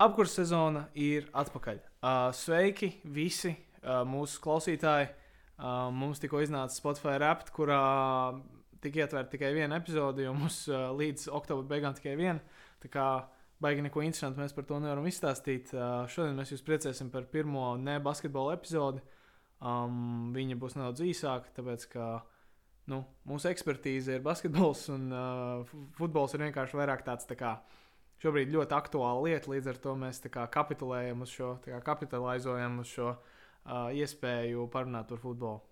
apkurss sezona ir atpakaļ. Uh, sveiki visi uh, mūsu klausītāji. Uh, mums tikko iznāca Spotify rapt, kurā tika ietverta tikai viena epizode, jo mums uh, līdz oktobra beigām tikai viena. Tā kā baigi neko interesantu mēs par to nevaram izstāstīt. Uh, šodien mēs jūs priecēsim par pirmo ne basketbola epizodi. Um, viņa būs nedaudz īsāka, tāpēc ka nu, mūsu ekspertīze ir basketbols un uh, futbols ir vienkārši vairāk tāds tā kā šobrīd ļoti aktuāla lieta. Līdz ar to mēs kā, kapitulējam uz šo, kā, kapitalizējam uz šo uh, iespēju parunāt par futbolu.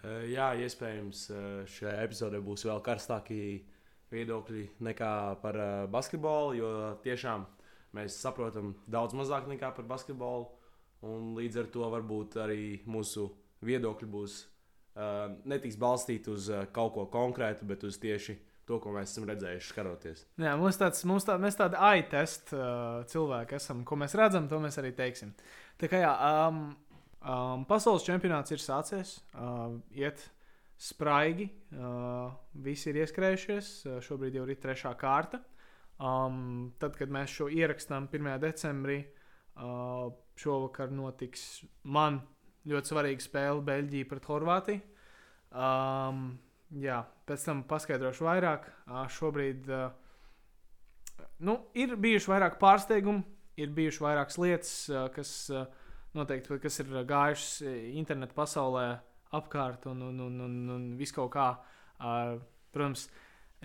Uh, jā, iespējams, šajā epizodē būs vēl karstāki viedokļi nekā par uh, basketbolu, jo tiešām mēs saprotam daudz mazāk nekā par basketbolu. Un līdz ar to varbūt arī mūsu viedokļi būs uh, netiks balstīti uz uh, kaut ko konkrētu, bet uz tieši to, ko mēs esam redzējuši, skaroties. Jā, mums tāds, mums tā, mēs tādi AI-test uh, cilvēki esam. Ko mēs redzam, to mēs arī teiksim. Tā kā jā, um, um, pasaules čempionāts ir sācies, uh, iet spraigi, uh, visi ir ieskrējušies, uh, šobrīd jau ir trešā kārta. Um, tad, kad mēs šo ierakstām 1. decembrī, uh, šovakar notiks man ļoti svarīga spēle Beļģija pret Horvātiju. Um, jā, pēc tam paskaidrošu vairāk. Šobrīd nu, ir bijuši vairāk pārsteigumu, ir bijušas vairākas lietas, kas noteikti kas ir gājušas internetu pasaulē apkārt un, un, un, un, un viskaut kā. Protams,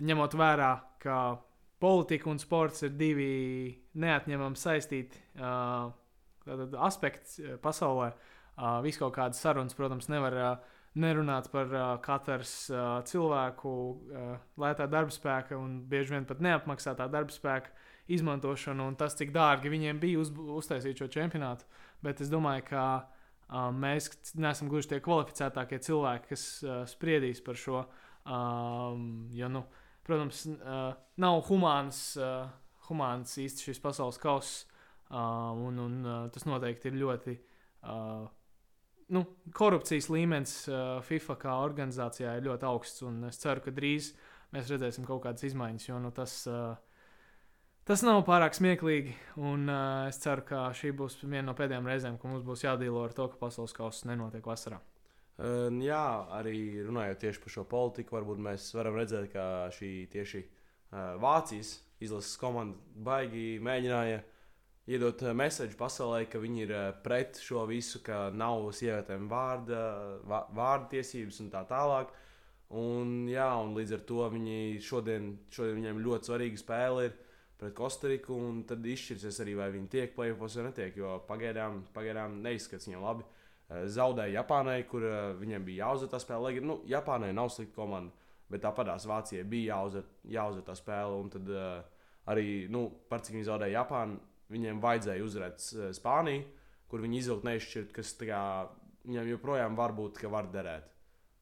ņemot vērā, ka politika un sports ir divi neatņemami saistīti aspekti pasaulē. Viskaut kādas sarunas, protams, nevar uh, nerunāt par uh, katras uh, cilvēku uh, lētā darba spēka un bieži vien pat neapmaksātā darba spēka izmantošanu un tas, cik dārgi viņiem bija uz, uztaisīt šo čempionātu. Bet es domāju, ka uh, mēs neesam gluži tie kvalificētākie cilvēki, kas uh, spriedīs par šo. Um, jo, nu, protams, uh, nav humāns, uh, humāns īsti šis pasaules kauss, uh, un, un uh, tas noteikti ir ļoti. Uh, nu, korupcijas līmenis uh, FIFA kā organizācijā ir ļoti augsts. Es ceru, ka drīz mēs redzēsim kaut kādas izmaiņas, jo nu, tas, uh, tas nav pārāk smieklīgi. Un, uh, es ceru, ka šī būs viena no pēdējām reizēm, kad mums būs jādīlo ar to, ka pasaules kausa nenotiek vasarā. Jā, arī runājot tieši par šo politiku, varbūt mēs varam redzēt, ka šī tieši Vācijas izlases komanda baigi mēģināja uh, iedot mēsēju eh, pasaulē, ka viņi ir eh, pret šo visu, ka nav sievietēm vārda, vārda tiesības un tā tālāk. Un, jā, un līdz ar to viņi šodien, šodien viņiem ļoti svarīga spēle ir pret Kostariku. Tad izšķirsies arī, vai viņi tiek plēsofos vai netiek. Jo pagaidām, pagaidām neizskatās viņiem labi. Eh, zaudēja Japānai, kur viņiem bija jāuzvar tā spēle. Lai gan nu, Japānai nav slikta komanda, bet tāpatās Vācijai bija jāuzvar, jāuzvar tā spēle. Un tad uh, arī, nu, par cik viņi zaudēja Japānu viņiem vajadzēja uzvarēt eh, Spāniju, kur viņi izvilkt neizšķirt, kas kā, viņam joprojām var būt, ka var derēt.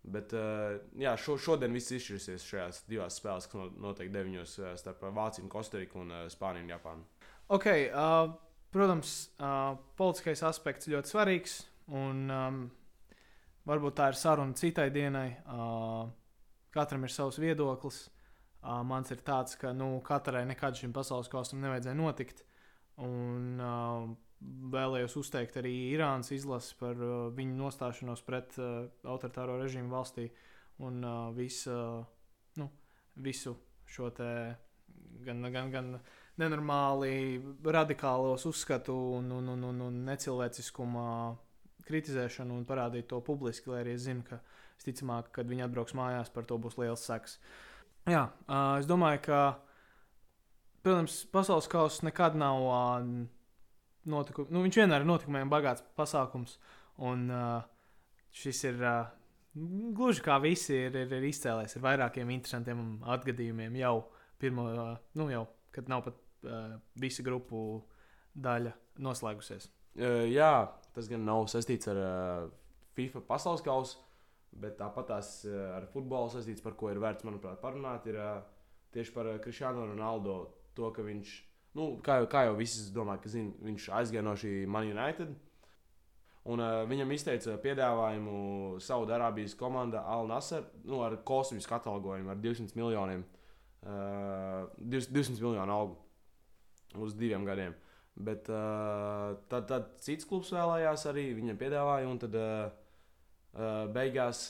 Bet uh, jā, šo, šodien viss izšķirsies šajās divās spēlēs, kas notiek deviņos uh, starp Vāciju, Kostariku un Spāniju un Japānu. Okay, uh, protams, uh, politiskais aspekts ļoti svarīgs. Un, um, varbūt tā ir saruna citai dienai. Uh, katram ir savs viedoklis. Uh, mans ir tāds, ka nu, katrai nekad šim pasaules kausam nevajadzēja notikt. Un uh, vēlējos uzteikt arī Irānas izlasi par uh, viņu nostāšanos pret uh, autoritāro režīmu valstī un uh, visu, uh, nu, visu šo te gan, gan, gan nenormāli radikālos uzskatu un, un, un, un, un necilvēciskuma kritizēšanu un parādīt to publiski, lai arī es zinu, ka visticamāk, kad viņi atbrauks mājās, par to būs liels seks. Jā, uh, es domāju, ka protams, pasaules kausa nekad nav uh, notikums. Nu, viņš vienmēr ir notikumiem bagāts pasākums. Un uh, šis ir uh, gluži kā visi ir, ir, ir izcēlējis ar vairākiem interesantiem atgadījumiem jau pirmo, uh, nu jau, kad nav pat uh, visa grupu daļa noslēgusies. Uh, jā, tas gan nav saistīts ar uh, FIFA pasaules kausu, bet tāpat tās ar futbolu saistīts, par ko ir vērts, manuprāt, parunāt, ir tieši par Kristiānu Ronaldo to, ka viņš, nu, kā jau, kā jau visi domā, ka zin, viņš aizgāja no šī Man United. Un, uh, viņam izteica piedāvājumu Saudārābijas komanda Al Nasser nu, ar kosmisku atalgojumu, ar 200 miljoniem, uh, 200 miljonu algu uz diviem gadiem. Bet uh, tad, tad cits klubs vēlējās arī, viņam piedāvāja, un tad uh, uh, beigās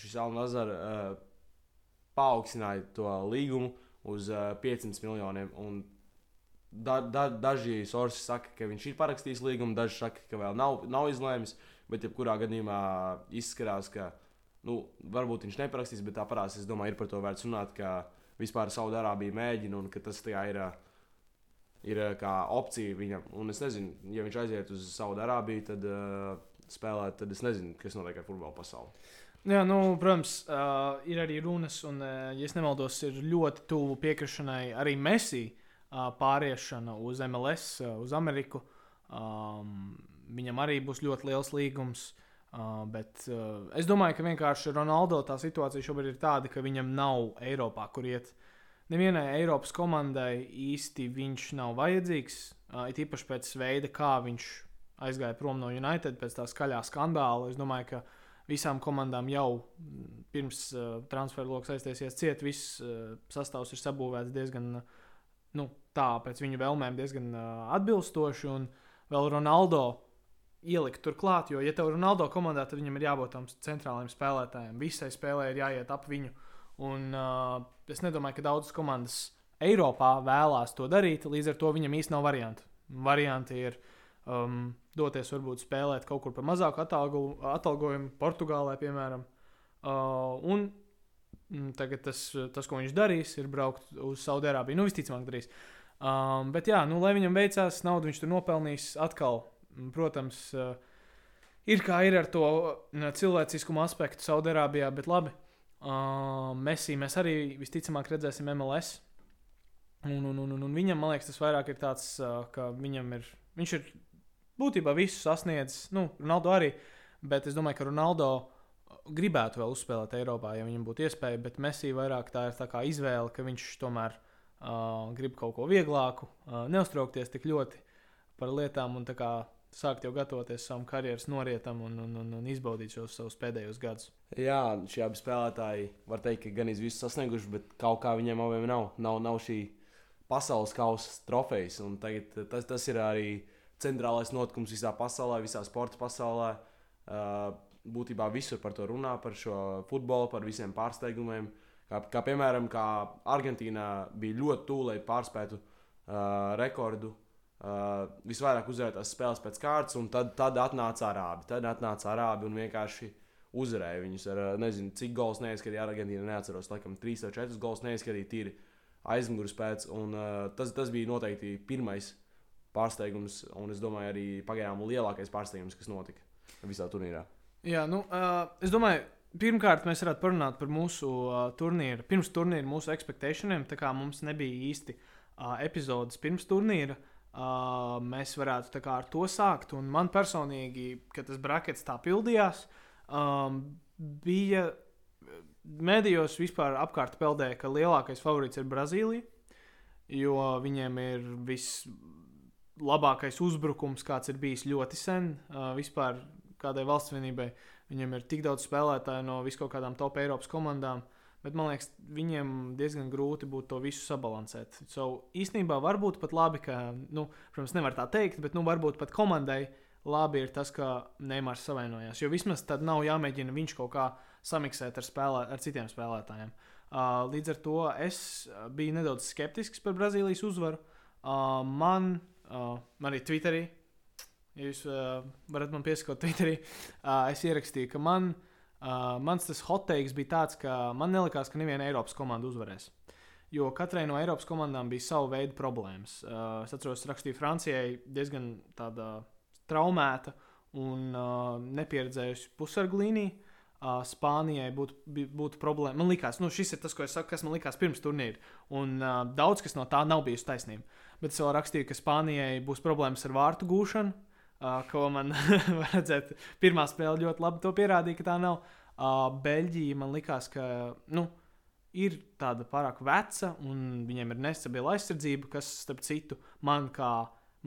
šis Alnazars uh, paaugstināja to līgumu uz uh, 500 miljoniem. Da, da, daži sorsi saka, ka viņš ir parakstījis līgumu, daži saka, ka vēl nav, nav izlēmis. Bet, jebkurā gadījumā, izskatās, ka nu, varbūt viņš neparakstīs, bet tā parādās. Es domāju, ir par to vērts runāt, ka vispār Saudārābija mēģina un ka tas ir. Ir kā opcija viņam, un es nezinu, ja viņš aiziet uz Saudārābiju, tad uh, spēlēt, tad es nezinu, kas notiek ar futbola pasauli. Jā, nu, protams, uh, ir arī runas, un, uh, ja nemaldos, ir ļoti tuvu piekrišanai arī Messi uh, pāriešana uz MLS, uh, uz Ameriku. Um, viņam arī būs ļoti liels līgums. Uh, bet uh, es domāju, ka vienkārši Ronaldo tā situācija šobrīd ir tāda, ka viņam nav Eiropā, kur iet. Nevienai Eiropas komandai īsti viņš nav vajadzīgs. Uh, it īpaši pēc veida, kā viņš aizgāja prom no United pēc tā skaļā skandāla. Es domāju, ka visām komandām jau mm, pirms uh, transferu lokus aiztaisies ciet. Viss uh, sastāvs ir sabūvēts diezgan uh, nu, tā, pēc viņu vēlmēm, diezgan uh, atbilstoši. Un vēl Ronaldo ielikt turklāt, jo, ja tev ir Ronaldo komandā, tad viņam ir jābūt tam centrālajiem spēlētājiem. Visai spēlē ir jāiet ap viņu. Un uh, es nedomāju, ka daudzas komandas Eiropā vēlās to darīt, līdz ar to viņam īstenībā nav variantu. Varianti ir uh, um, doties varbūt spēlēt kaut kur par mazāku atalgu, atalgojumu, Portugālē, piemēram. Uh, un mm, tagad tas, tas, ko viņš darīs, ir braukt uz Saudārābiju. Nu, visticamāk, darīs. Um, bet, jā, nu, lai viņam veicās, naudu viņš tur nopelnīs atkal. Mm, protams, uh, ir kā ir ar to uh, cilvēciskumu aspektu Saudārābijā, bet labi. Uh, Messi mēs arī visticamāk redzēsim MLS. Un, un, un, un viņam, man liekas, tas vairāk ir tāds, uh, ka viņam ir, viņš ir būtībā visu sasniedzis. Nu, Ronaldo arī, bet es domāju, ka Ronaldo gribētu vēl uzspēlēt Eiropā, ja viņam būtu iespēja, bet Messi vairāk tā ir tā kā izvēle, ka viņš tomēr uh, grib kaut ko vieglāku, uh, neuztraukties tik ļoti par lietām un kā, sākt jau gatavoties savam karjeras norietam un, un, un, un izbaudīt šos savus pēdējos gadus. Jā, šie abi spēlētāji var teikt, ka gan izvisu sasnieguši, bet kaut kā viņiem abiem nav. Nav, nav šī pasaules kausa trofejas. Tas, tas ir arī centrālais notikums visā pasaulē, visā sporta pasaulē. Uh, būtībā visur par to runā, par šo futbolu, par visiem pārsteigumiem. Kā, kā piemēram, kā Argentīnā bija ļoti tuvu, lai pārspētu uh, rekordu. Uh, visvairāk uzvarētās spēles pēc kārtas, un tad, tad atnāca arābi. Tad atnāca arābi un vienkārši uzvarēja viņus ar nezinu, cik gols neizskatīja Argentīna. Neatceros, laikam, trīs vai četrus gols neizskatīja tīri aizmugures pēc. Un, uh, tas, tas bija noteikti pirmais pārsteigums, un es domāju, arī pagaidām lielākais pārsteigums, kas notika visā turnīrā. Jā, nu, uh, es domāju, pirmkārt, mēs varētu parunāt par mūsu uh, turnīru, pirms turnīra, mūsu expectationiem. Tā kā mums nebija īsti uh, epizodes pirms turnīra, uh, mēs varētu kā, ar to sākt. Un man personīgi, kad tas brakets tā pildījās, um, bija. Mēdījos vispār apkārt peldēja, ka lielākais favorīts ir Brazīlija, jo viņiem ir viss labākais uzbrukums, kāds ir bijis ļoti sen uh, vispār kādai valsts vienībai. Viņam ir tik daudz spēlētāju no viskaut kādām top Eiropas komandām, bet man liekas, viņiem diezgan grūti būtu to visu sabalansēt. So, īstenībā varbūt pat labi, ka, nu, protams, nevar tā teikt, bet nu, varbūt pat komandai labi ir tas, ka Neimārs savainojās. Jo vismaz tad nav jāmēģina viņš kaut kā samiksēt ar, spēlē, ar citiem spēlētājiem. Uh, līdz ar to es biju nedaudz skeptisks par Brazīlijas uzvaru. Uh, man Uh, arī Twitterī. Ja jūs uh, varat man piesakot Twitterī, uh, es ierakstīju, ka man, uh, mans tas hoteiks bija tāds, ka man nelikās, ka neviena Eiropas komanda uzvarēs. Jo katrai no Eiropas komandām bija sava veida problēmas. Uh, es atceros, rakstīju Francijai diezgan tāda traumēta un uh, nepieredzējusi pusargu līniju. Uh, Spānijai būtu, būtu problēma. Man liekas, nu, šis ir tas, saku, kas man likās pirms turnīra. Un uh, daudz kas no tā nav bijusi taisnība. Bet es vēl rakstīju, ka Spānijai būs problēmas ar vārtu gūšanu, uh, ko man redzēt. Pirmā spēle ļoti labi to pierādīja, ka tā nav. Uh, Beļģija man likās, ka nu, ir tāda pārāk veca un viņiem ir nestabila aizsardzība, kas, starp citu, man kā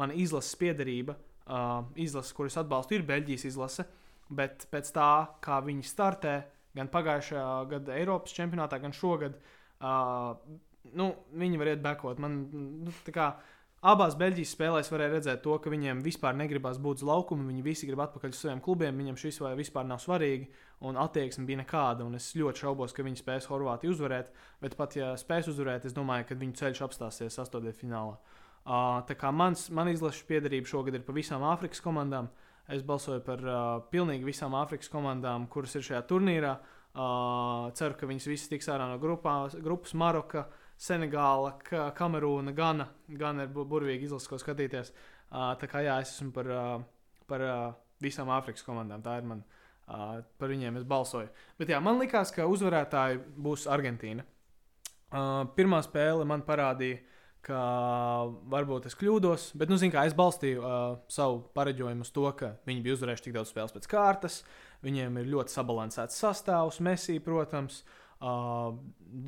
mana izlases piedarība, uh, izlase, kuras atbalstu, ir Beļģijas izlase. Uh, Bet pēc tā, kā viņi startē, gan pagājušajā gada Eiropas čempionātā, gan šogad, uh, nu, viņi var iet bekot. Man, nu, kā, Abās Beļģijas spēlēs varēja redzēt to, ka viņiem vispār negribas būt uz laukuma. Viņi visi grib atpakaļ uz saviem klubiem. Viņam šis vai vispār nav svarīgi, un attieksme bija nekāda. Es ļoti šaubos, ka viņi spēs Horvātiju uzvarēt. Bet pat ja spēs uzvarēt, es domāju, ka viņu ceļš apstāsies astotdaļfinālā. Uh, tā kā mans, man izlases piedarība šogad ir pa visām Āfrikas komandām. Es balsoju par uh, pilnīgi visām Āfrikas komandām, kuras ir šajā turnīrā. Uh, ceru, ka viņas visas tiks ārā no grupā, grupas Maroka. Senegāla, Ka- Kamerūna, Gana. Gan ir bu- burvīgi izlases, ko skatīties. Uh, tā kā jā, es esmu par, uh, par uh, visām Āfrikas komandām. Tā ir man, uh, par viņiem es balsoju. Bet jā, man likās, ka uzvarētāji būs Argentīna. Uh, pirmā spēle man parādīja, ka varbūt es kļūdos, bet, nu, zināmā mērā, es balstīju uh, savu pareģojumu uz to, ka viņi bija uzvarējuši tik daudz spēles pēc kārtas. Viņiem ir ļoti sabalansēts sastāvs, Messi, protams, uh,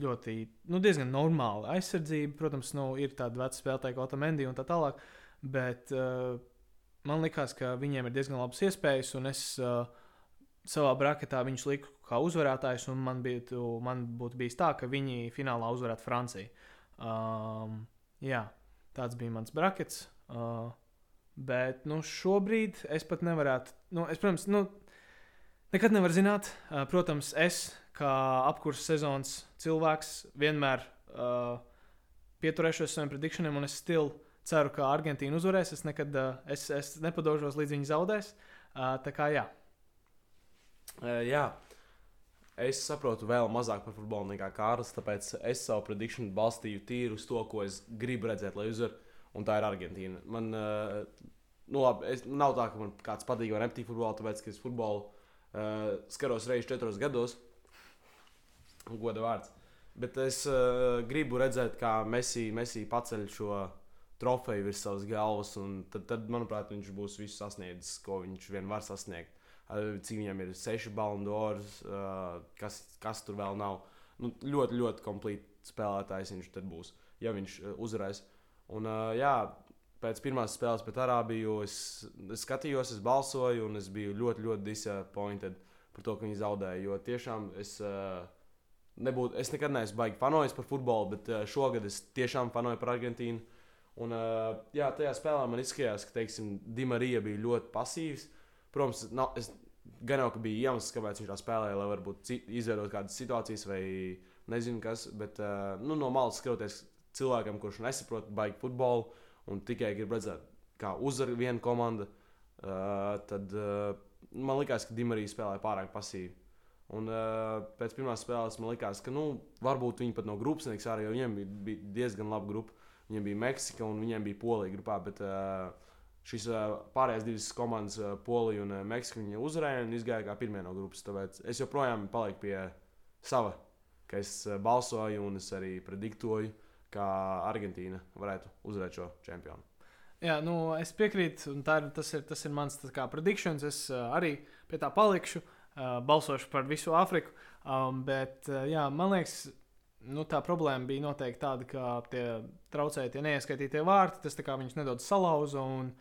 ļoti, nu, diezgan normāla aizsardzība. Protams, nu, ir tāda veca spēlētāja kā Otamendi un tā tālāk, bet uh, man likās, ka viņiem ir diezgan labas iespējas, un es uh, savā braketā viņus liku kā uzvarētājus, un man, bija, man būtu bijis tā, ka viņi finālā uzvarētu Franciju. Um, jā, tāds bija mans brakets. Uh, bet nu, šobrīd es pat nevarētu, nu, es, protams, nu, nekad nevaru zināt. Uh, protams, es kā apkurses sezonas cilvēks vienmēr uh, pieturēšos saviem predikšaniem, un es stilu ceru, ka Argentīna uzvarēs. Es nekad uh, es, es nepadošos līdz viņi zaudēs. Uh, tā kā jā. Uh, jā. Es saprotu vēl mazāk par futbolu nekā Kārlis, tāpēc es savu predikšanu balstīju tīri uz to, ko es gribu redzēt, lai uzvar, un tā ir Argentīna. Man, uh, nu labi, es, nav tā, ka man kāds patīk vai nepatīk futbolu, tāpēc, es futbolu uh, skaros reizes četros gados. Goda vārds. Bet es uh, gribu redzēt, kā Messi, Messi paceļ šo trofeju virs savas galvas, un tad, tad, manuprāt, viņš būs visu sasniedzis, ko viņš vien var sasniegt. Cik viņam ir seši balondors, uh, kas, kas tur vēl nav. Nu, ļoti, ļoti komplīts spēlētājs viņš tad būs, ja viņš uzvarēs. Un, jā, pēc pirmās spēles pret Arābiju es, es skatījos, es balsoju, un es biju ļoti, ļoti disappointed par to, ka viņi zaudēja. Jo tiešām es, nebūtu, es nekad neesmu baigi fanojis par futbolu, bet šogad es tiešām fanoju par Argentīnu. Un, jā, tajā spēlē man izskatījās, ka Dimarija bija ļoti pasīvs. Protams, nav, es gan jau bija iemesls, kāpēc viņš tā spēlēja, lai varbūt ci- izveidot kādas situācijas vai nezinu kas. Bet uh, nu, no malas skatoties cilvēkam, kurš nesaprot baigi futbolu un tikai grib redzēt, kā uzvar viena komanda, uh, tad uh, man likās, ka Dimarija spēlēja pārāk pasīvi. Un uh, pēc pirmās spēles man likās, ka nu, varbūt viņi pat no grupas netiks ārā, jo viņiem bija diezgan laba grupa. Viņiem bija Meksika un viņiem bija Polija grupā. Bet, uh, Šīs uh, pārējās divas komandas, uh, Polija un uh, Meksika, viņa uzvarēja un izgāja kā pirmie no grupas. Tāpēc es joprojām palieku pie sava, ka es uh, balsoju un es arī prediktoju, kā Argentīna varētu uzvarēt šo čempionu. Jā, nu, es piekrītu, un ir, tas, ir, tas ir mans prediktions. Es uh, arī pie tā palikšu, uh, balsošu par visu Āfriku. Um, bet, uh, jā, man liekas, nu, tā problēma bija noteikti tāda, ka tie traucēja tie neieskaitītie vārti. Tas viņus nedaudz salauza. Un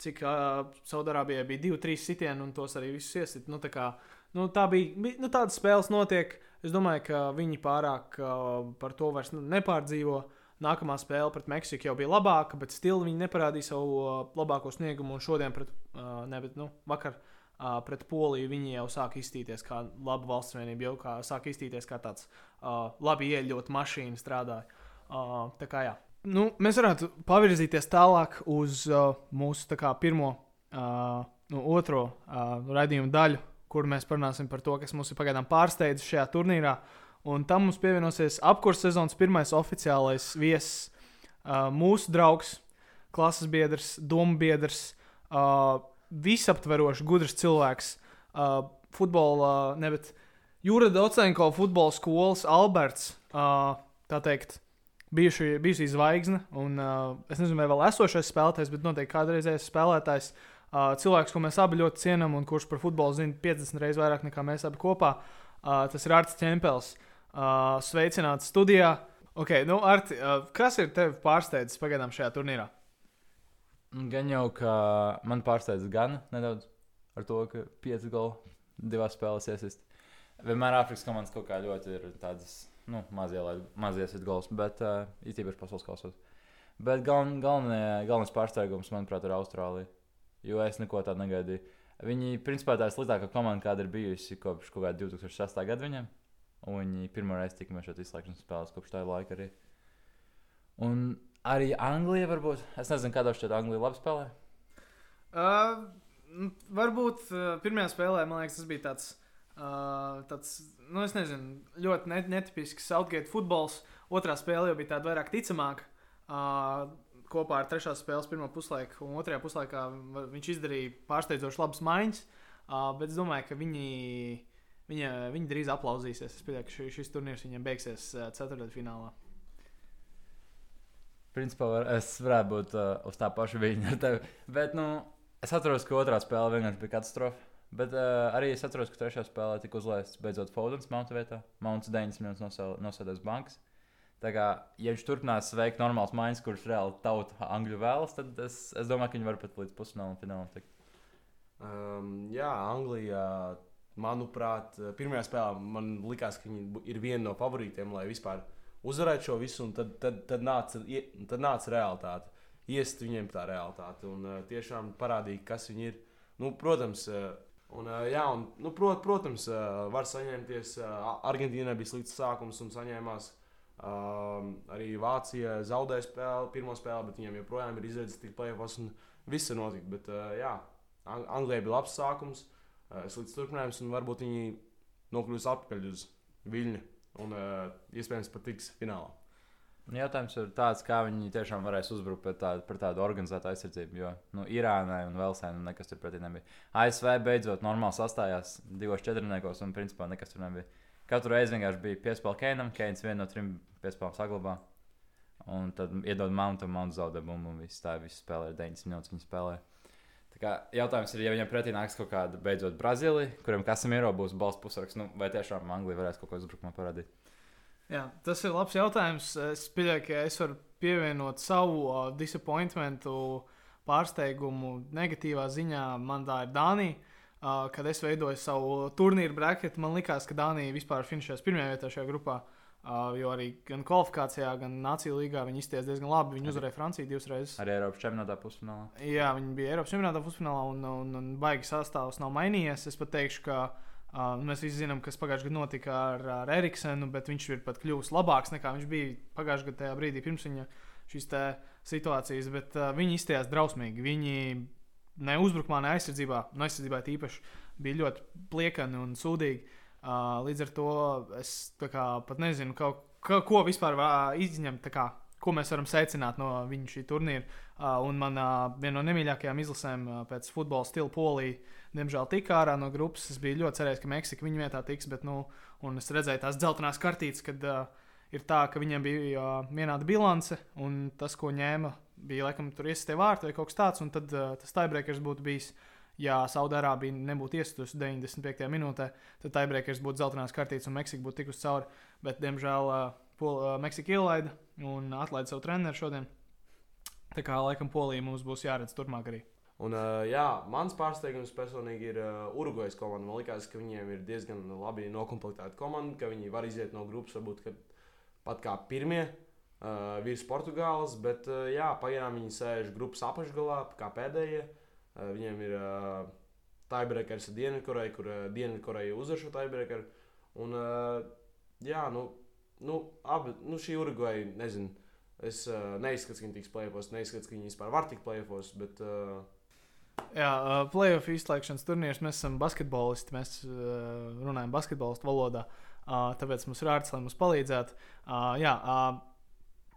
cik uh, Saudārābijai bija divi, trīs sitieni, un tos arī visus iesit. Nu, tā, kā, nu, tā bija, nu, tādas spēles notiek. Es domāju, ka viņi pārāk uh, par to vairs nu, nepārdzīvo. Nākamā spēle pret Meksiku jau bija labāka, bet stili viņi neparādīja savu uh, labāko sniegumu. Un šodien, pret, uh, ne, bet, nu, vakar uh, pret Poliju, viņi jau sāk iztīties kā laba valsts vienība, jau kā, sāk iztīties kā tāds uh, labi ieļot mašīna strādāja. Uh, tā kā jā. Nu, mēs varētu pavirzīties tālāk uz uh, mūsu kā, pirmo, uh, nu, otro uh, raidījumu daļu, kur mēs parunāsim par to, kas mums ir pagaidām pārsteidzis šajā turnīrā. Un tam mums pievienosies apkurss sezonas pirmais oficiālais viesis, uh, mūsu draugs, klases biedrs, domu biedrs, uh, visaptverošs, gudrs cilvēks, uh, futbola, ne, bet Jūra Docenko futbola skolas Alberts, uh, tā teikt, bijuši, bijusi zvaigzne, un uh, es nezinu, vai vēl esošais spēlētājs, bet noteikti kādreizējais spēlētājs. Uh, cilvēks, ko mēs abi ļoti cienām, un kurš par futbolu zina 50 reizes vairāk nekā mēs abi kopā, uh, tas ir Arts Čempels. Uh, sveicināts studijā. Okay, nu, Arti, uh, kas ir tevi pārsteidzis pagaidām šajā turnīrā? Gan jau, ka man pārsteidz gan nedaudz ar to, ka 5 goli divās spēlēs iesist. Vienmēr Āfrikas komandas kaut kā ļoti ir tādas nu, mazie, lai mazie sit gols, bet uh, īpaši pasaules kausos. Bet galven, galvenais, galvenais pārsteigums, manuprāt, ir Austrālija. Jo es neko tādu negaidīju. Viņi, principā, tā ir sliktākā komanda, kāda ir bijusi kopš kaut kāda 2006. gada viņiem. Un viņi pirmo reizi tika mešot izslēgšanas spēles kopš tā laika arī. Un arī Anglija varbūt. Es nezinu, kādā šķiet Anglija labi spēlē. Uh, varbūt uh, pirmajā spēlē, man liekas, tas bija tāds, uh, tāds nu, es nezinu, ļoti net, netipisks Southgate futbols. Otrā spēle jau bija tāda vairāk ticamāka. Uh, kopā ar trešās spēles pirmo puslaiku, un otrajā puslaikā viņš izdarīja pārsteidzoši labas maiņas. Uh, bet es domāju, ka viņi, viņa, viņi drīz aplausīsies. Es pieņemu, ka šis, šis turnīrs viņiem beigsies uh, ceturtdaļfinālā. Principā var, es varētu būt uh, uz tā paša viņa ar tevi. Bet, nu, es atceros, ka otrā spēle vienkārši bija katastrofa. Bet uh, arī es atceros, ka trešā spēlē tika uzlaists beidzot Fodens Mounta vietā. Mounts 90 minūtes nosēdēs bankas. Tā kā, ja viņš turpinās veikt normālas maiņas, kuras reāli tauta angļu vēlas, tad es, es domāju, ka viņi var pat līdz pusfinālam finālam tikt. Um, jā, Anglijā, manuprāt, pirmajā spēlē man likās, ka viņi ir viena no favorītiem, lai vispār uzvarētu šo visu, un tad, tad, tad, nāca, tad nāca realitāte. Iest viņiem tā realitāte un uh, tiešām parādīja, kas viņi ir. Nu, protams, uh, un, jā, un, nu, prot, protams, var saņemties. Argentīnai bija slikts sākums un saņēmās Um, arī Vācija zaudēja spēli, pirmo spēli, bet viņiem joprojām ir izredzes tikt plēsofos un viss ir notikt. Bet, uh, jā, Ang Anglijai bija labs sākums, uh, slikts turpinājums, un varbūt viņi nokļūs atpakaļ uz Viļņu un uh, iespējams pat tiks finālā. Jautājums ir tāds, kā viņi tiešām varēs uzbrukt par tādu, par tādu organizētu aizsardzību. Jo nu, Irānai un Velsēnai nekas tur pretī nebija. ASV beidzot normāli sastājās divos četrniekos un principā nekas tur nebija. Katru reizi vienkārši bija piespēle Keinam, Keins vienu no trim piespēlēm saglabā. Un tad iedod mountu, un mountu zaudē bumbu. Un viss tā, viss spēlē 90 minūtes. Viņi spēlē. Tā kā jautājums ir, ja viņam pretī nāks kaut kāda beidzot Brazīlija, kuriem Kasamiro būs balss pusraksts, nu, vai tiešām Anglija varēs kaut ko uzbrukumā parādīt? Jā, tas ir labs jautājums. Es pieļauju, ka es varu pievienot savu uh, disappointmentu, pārsteigumu negatīvā ziņā. Man tā ir Dānija. Uh, kad es veidoju savu turnīru braketu, man likās, ka Dānija vispār finšēs pirmajā vietā šajā grupā. Uh, jo arī gan kvalifikācijā, gan Nāciju līgā viņi izties diezgan labi. Viņi uzvarēja Franciju divas reizes. Arī Eiropas čempionātā pusfinālā. Jā, viņi bija Eiropas čempionātā pusfinālā un, un, un baigi sastāvs nav mainījies. Es pat teikšu, ka uh, mēs visi zinām, kas pagājušajā gadā notika ar, ar Eriksenu, bet viņš ir pat kļuvis labāks nekā viņš bija pagājušajā gadā, tajā brīdī pirms viņa šīs situācijas. Bet uh, viņi izties drausmīgi. Viņi ne uzbrukumā, ne aizsardzībā, no aizsardzībā īpaši bija ļoti pliekani un sūdīgi. Uh, līdz ar to es kā, pat nezinu, ka, ka, ko vispār izņemt, kā, ko mēs varam secināt no viņa šī turnīra. Uh, un man uh, viena no nemīļākajām izlasēm uh, pēc futbola stila Polija, diemžēl, tika ārā no grupas. Es biju ļoti cerējis, ka Meksika viņa vietā tiks, bet, nu, es redzēju tās dzeltenās kartītes, kad uh, ir tā, ka viņiem bija uh, vienāda bilance, un tas, ko ņēma bija laikam tur iesistie vārti vai kaut kas tāds, un tad uh, tas tiebreakers būtu bijis. Ja Saudārābija nebūtu iestusi 95. minūtē, tad tiebreakers būtu zeltainās kartītes un Meksika būtu tikusi cauri. Bet, diemžēl, uh, Pol, uh, Meksika ielaida un atlaida savu treneru šodien. Tā kā laikam Polija mums būs jāredz turpmāk arī. Un, uh, jā, mans pārsteigums personīgi ir uh, Urugvajas komanda. Man liekas, ka viņiem ir diezgan labi noklāpta komanda, ka viņi var iziet no grupas, varbūt pat kā pirmie. Uh, virs Portugāles, bet uh, jā, pagaidām viņi sēž grupas apakšgalā, kā pēdējie. Uh, viņiem ir uh, tiebreakers ar Dienvidkoreju, kur uh, Dienvidkoreja uzvar šo tiebreakeru. Un, uh, jā, nu, nu, abi, nu šī Urugvaja, nezinu, es uh, neizskatu, ka viņi tiks plēfos, neizskatu, ka viņi vispār var tikt plēfos, bet. Uh, Jā, uh, playoff izslēgšanas turnīrs. Mēs esam basketbolisti. Mēs uh, runājam basketbolistu valodā. Uh, tāpēc mums ir ārsts, lai mums palīdzētu. Uh, jā, uh,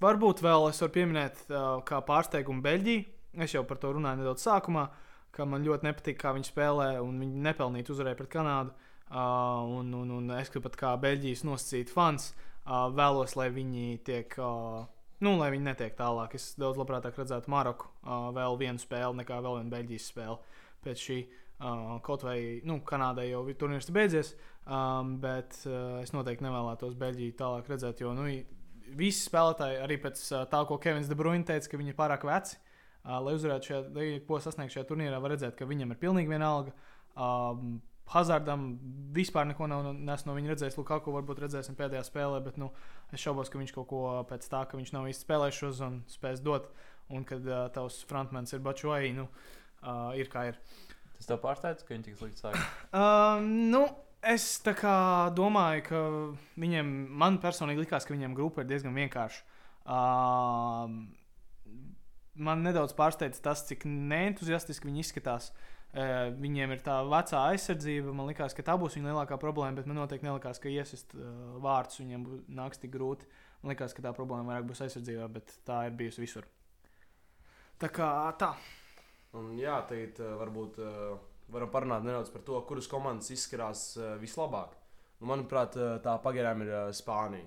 Varbūt vēl es varu pieminēt, uh, kā pārsteigumu Beļģiju. Es jau par to runāju nedaudz sākumā, ka man ļoti nepatīk, kā viņi spēlē, un viņi nepelnīti uzvarēja pret Kanādu. Uh, un, un, un es pat kā Beļģijas nosacīts fans uh, vēlos, lai viņi tiek. Uh, Nu, lai viņi netiek tālāk, es daudz labprāt redzētu Maroku uh, vēl vienu spēli, nekā vēl vienu Beļģijas spēli. Pēc šī uh, kaut vai nu, Kanādai jau turnīrs ir beidzies, um, bet uh, es noteikti nevēlētos Beļģiju tālāk redzēt, jo nu, visi spēlētāji, arī pēc tā, ko Kevins De Bruyne teica, ka viņi ir pārāk veci, lai uzvarētu šajā, lai ko sasniegt šajā turnīrā, var redzēt, ka viņam ir pilnīgi vienalga. Hazardam vispār neko nav no, neesmu no viņa redzējis. Lukaku varbūt redzēsim pēdējā spēlē, bet nu, es šaubos, ka viņš kaut ko pēc tā, ka viņš nav īsti spēlējis šo zonu, spēs dot. Un kad uh, tavs frontmens ir Bačoji, nu, uh, ir kā ir. Tas tev pārsteidz, ka viņi tik slikti sāk. Uh, nu, es domāju, ka viņiem, man personīgi likās, ka viņiem grupa ir diezgan vienkārša. Uh, man nedaudz pārsteidz tas, cik neentuziastiski viņi izskatās. Uh, viņiem ir tā vecā aizsardzība. Man liekas, ka tā būs viņa lielākā problēma, bet man noteikti nelikās, ka iesist uh, vārdus viņiem nāks tik grūti. Man liekas, ka tā problēma vairāk būs aizsardzībā, bet tā ir bijusi visur. Tā kā tā. Un, jā, tagad uh, varbūt varam parunāt nedaudz par to, kuras komandas izskatās vislabāk. Nu, manuprāt, tā pagaidām ir Spānija.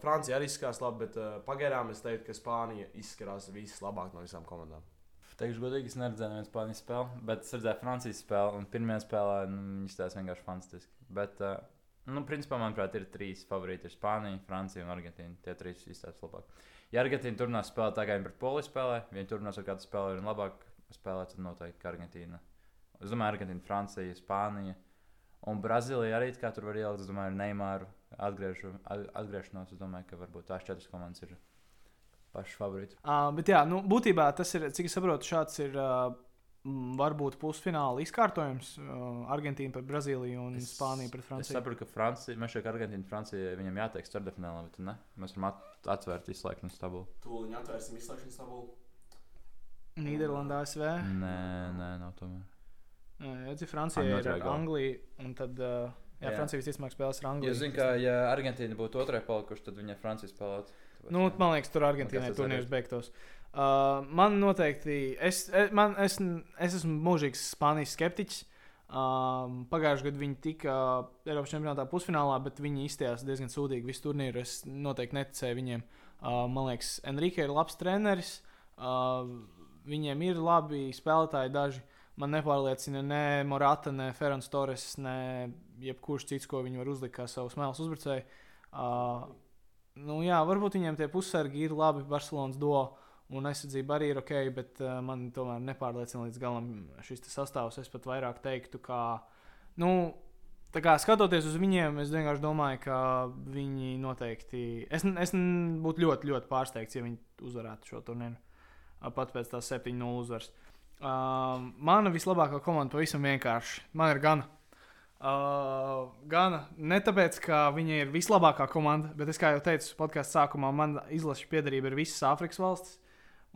Francija arī izskatās labi, bet pagaidām es teiktu, ka Spānija izskatās vislabāk no visām komandām. Teikšu, godīgi, es neredzēju nevienu Spānijas spēli, bet es redzēju Francijas spēli. Un pirmajā spēlē nu, viņi izskatās vienkārši fantastiski. Bet, uh, nu, principā, manuprāt, ir trīs favorīti. Ir Spānija, Francija un Argentīna. Tie trīs izskatās labāk. Ja Argentīna turpinās spēlēt tā, kā viņi pret Poliju spēlē, viņi turpinās ar kādu spēli un labāk spēlēt, tad noteikti Argentīna. Es domāju, Argentīna, Francija, Spānija. Un Brazīlija arī kā tur var ielikt, es domāju, ar Neimāru atgriežu, at- atgriešanos. Es domāju, ka varbūt tās četras komandas ir pašas favorītas. Uh, bet jā, nu, būtībā tas ir, cik es saprotu, šāds ir uh, varbūt pusfināla izkārtojums. Uh, Argentīna pret Brazīliju un es, Es- Spānija pret Es Franciju. saprotu, ka Francija, mēs šeit Argentīna, Francija, viņam jātiek starpfinālā, bet ne? Mēs varam at atvērt izslēgšanas tabulu. Tūlīt atvērsim izslēgšanas tabulu. Nīderlandē, ASV. Nē, nē, nav tomēr. Jā, ja Francija ir. Angliju, un tad uh, jā, Jā. Francija visticamāk spēlēs ar Angliju. Jūs zināt, ka ja Argentīna būtu otrajā palikuši, tad viņa Francija spēlētu. Nu, man liekas, tur Argentīnai tas turnīrs beigtos. Uh, man noteikti, es, es, man, es, es esmu mūžīgs Spānijas skeptiķis. Um, Pagājušajā gadā viņi tika Eiropas čempionātā pusfinālā, bet viņi izstājās diezgan sūdīgi visu turnīru. Es noteikti neticēju viņiem. Uh, man liekas, Enrique ir labs treneris. Uh, viņiem ir labi spēlētāji daži. Man nepārliecina ne Morata, ne Ferns Torres, ne jebkurš cits, ko viņi var uzlikt kā savu smēles uzbrucēju. Uh, nu, jā, varbūt viņiem tie pussargi ir labi. Barcelonas do un aizsardzība arī ir ok, bet uh, man tomēr nepārliecina līdz galam šis sastāvs. Es pat vairāk teiktu, ka, nu, kā skatoties uz viņiem, es vienkārši domāju, ka viņi noteikti. Es, es būtu ļoti, ļoti pārsteigts, ja viņi uzvarētu šo turnīru. Pat pēc tās 7-0 uzvaras. Uh, mana vislabākā komanda pavisam vienkārši. Man ir gana. Uh, gan ne tāpēc, ka viņa ir vislabākā komanda, bet es, kā jau teicu, podkāstu sākumā man izlaša piedarība ir visas Āfrikas valstis.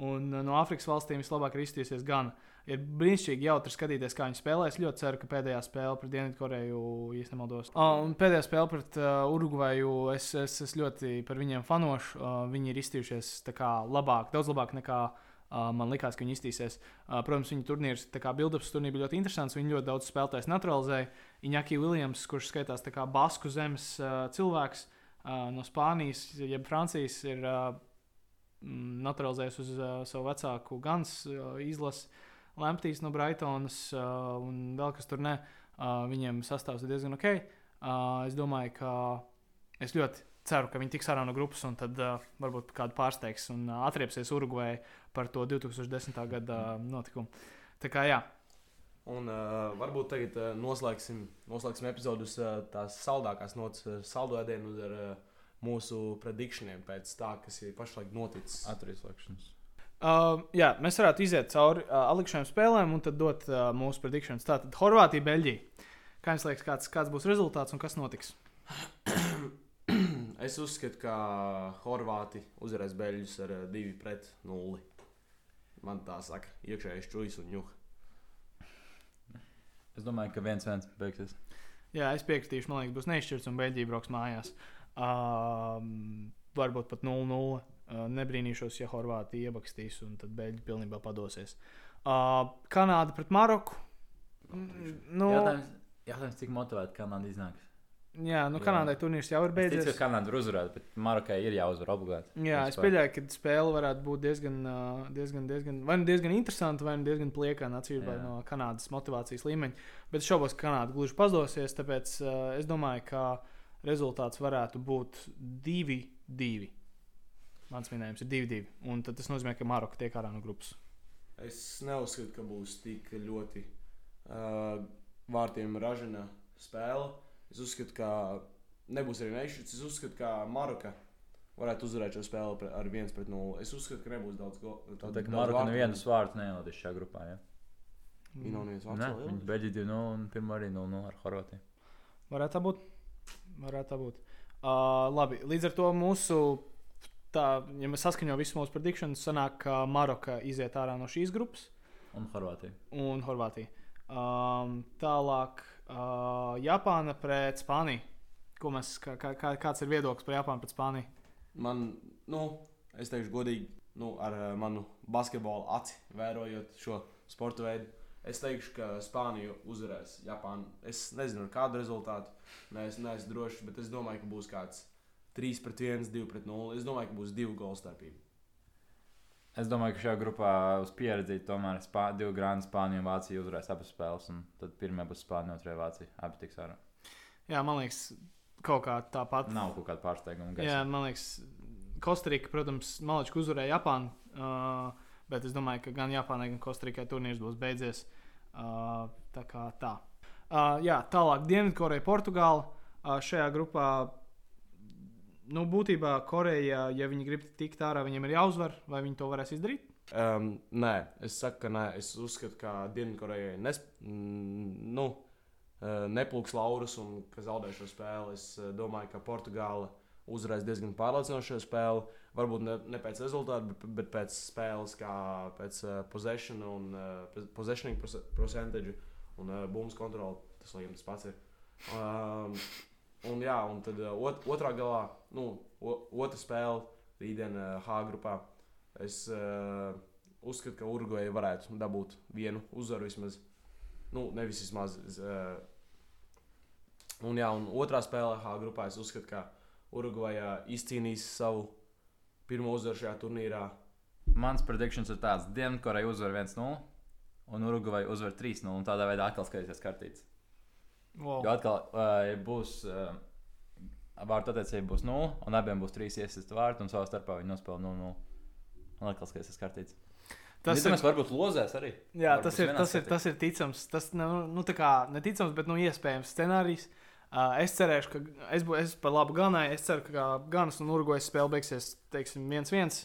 Un uh, no Āfrikas valstīm vislabāk ir iztīsies gan. Ir brīnišķīgi jautri skatīties, kā viņi spēlē. Es ļoti ceru, ka pēdējā spēle pret Dienvidkoreju, ja nemaldos, uh, un pēdējā spēle pret uh, Urugvaju, es, es, es ļoti par viņiem fanošu. Uh, viņi ir iztījušies tā kā labāk, daudz labāk nekā Uh, man liekas, ka viņi iztīsies. Uh, protams, viņa turnīrs, tā kā build-ups turnīrs bija ļoti interesants. Viņi ļoti daudz spēlētājs naturalizēja. Iņaki Viljams, kurš skaitās kā Basku zemes uh, cilvēks no Spānijas, jeb Francijas, ir mm, naturalizējis uz savu vecāku Gans izlasi. Lamptīs no Brightonas un vēl kas tur ne. Viņiem sastāvs ir diezgan ok. Es domāju, ka es ļoti ceru, ka viņi tiks ārā no grupas un tad uh, varbūt kādu pārsteigs un uh, atriepsies Urugvai par to 2010. gada uh, notikumu. Tā kā jā, Un uh, varbūt tagad uh, noslēgsim, noslēgsim epizodus uh, tās saldākās nots, uh, saldo ēdienu ar uh, mūsu predikšaniem pēc tā, kas ir pašlaik noticis. Atver izslēgšanas. Uh, jā, mēs varētu iziet cauri uh, atlikušajām spēlēm un tad dot uh, mūsu predikšanas. Tātad Horvātija, Beļģija. Kā jums liekas, kāds, kāds būs rezultāts un kas notiks? Es uzskatu, ka Horvāti uzvarēs Beļģus ar 2 pret 0. Man tā saka, iekšējais čūlis un ņūka. Es domāju, ka viens viens beigsies. Jā, es piekritīšu, man liekas, būs neizšķirts un Beļģija brauks mājās. Uh, varbūt pat 0-0. Uh, nebrīnīšos, ja Horvātija iebakstīs un tad Beļģija pilnībā padosies. Uh, Kanāda pret Maroku. Mm, Nu, Jautājums, jautājums, cik motivēti Kanāda iznāks. Jā, nu. Kanādai turnīrs jau ir Es ticu, beidzies. ka Kanāda var uzvarēt, bet Marokai ir jāuzvar obligāti. Jā, es pieļauju, ka spēle varētu būt diezgan, diezgan, diezgan, vai nu diezgan interesanta, vai nu diezgan pliekana atšķirībā no Kanādas motivācijas līmeņa. Bet šaubos, ka Kanāda gluži pazudosies, tāpēc uh, es domāju, ka rezultāts varētu būt 2-2. Mans minējums ir 2-2. Un tad tas nozīmē, ka Maroka tiek ārā no grupas. Es neuzskatu, ka būs tik ļoti uh, vārtiem ražina spēle. Es uzskatu, ka nebūs arī nešķirts. Es uzskatu, ka Maroka varētu uzvarēt šo spēli ar 1 pret 0. Es uzskatu, ka nebūs daudz golu. Tā kā Maroka nevienus vārdus neieladīs šajā grupā. Ja? Viņa nav viņi ielikt? beidz 2-0 un pirmā arī 0-0 ar Horvātiju. Varētu tā būt. Varētu tā būt. Uh, labi, līdz ar to mūsu. Tā, ja mēs saskaņojam visu mūsu predikcijas, sanāk, ka Maroka iziet ārā no šīs grupas Un Horvātija. un Horvātija. Um, tālāk, uh, Japāna pret Spāniju. Ko mēs, kā, kā- kāds ir viedoklis par Japānu pret Spāniju? Man, nu, es teikšu, godīgi, nu, ar uh, manu basketbolu aci vērojot šo sporta veidu. Es teikšu, ka Spānija uzvarēs Japānu. Es nezinu, ar kādu rezultātu. Nē, es neesmu drošs, bet es domāju, ka būs kāds 3 pret 1, 2 pret 0. Es domāju, ka būs divu golu starpība. Es domāju, ka šajā grupā uz pieredzi tomēr spā, divi grāmati Spānija un Vācija uzvarēs abas spēles. un Tad pirmā būs Spānija, otrā Vācija. Abi tiks ārā. Jā, man liekas, kaut kā tāpat. Nav kaut kāda pārsteiguma. Jā, gaisā. man liekas, Kostarika, protams, Malička uzvarēja Japānu. Uh, bet es domāju, ka gan Japānai, gan Kostarikai turnīrs būs beidzies. Uh, tā kā tā. Uh, jā, tālāk Dienvidkoreja, Portugāla. Uh, šajā grupā, nu, būtībā Koreja, ja viņi grib tikt ārā, viņiem ir jāuzvar, vai viņi to varēs izdarīt? Um, nē, es saku, ka nē. Es uzskatu, ka Dienvidkorejai nes, nu, uh, neplūks laurus un ka zaudē šo spēli. Es uh, domāju, ka Portugāla uzvarēs diezgan pārliecinoši šo spēli. Varbūt ne, ne pēc rezultātu, bet, bet pēc spēles, kā pēc uh, possession un uh, possession percentage un uh, bumbas kontroli. Tas, laikam, tas pats ir. Um, un, jā, un tad uh, ot, otrā galā, nu, o, otra spēle rītdien uh, H grupā. Es uh, uzskatu, ka Urugvajai varētu dabūt vienu uzvaru vismaz. Nu, nevis vismaz. Uh, un, jā, un otrā spēlē H grupā es uzskatu, ka Urugvajā izcīnīs savu pirmo uzvaru šajā turnīrā. Mans prediktions ir tāds, ka Dienvidkoreja uzvar 1-0 un Urugvai uzvar 3-0. un Tādā veidā atkal skatīsies kartītes. Wow. Jo atkal uh, būs. Uh, Vārtu attiecība būs 0, un abiem būs 3 iesaistu vārti, un savā starpā viņi nospēlē 0-0. Un atkal skatīsies kartītes. Tas ir, varbūt lozēs arī. jā, Varbūt tas ir, tas ir, tas ir ticams. Tas nu, nu, tā kā neticams, bet nu, iespējams scenārijs. Uh, es cerēšu, ka es, bū, es par labu ganāju. Es ceru, ka Ganas un Urugvajas spēle beigsies teiksim, 1-1.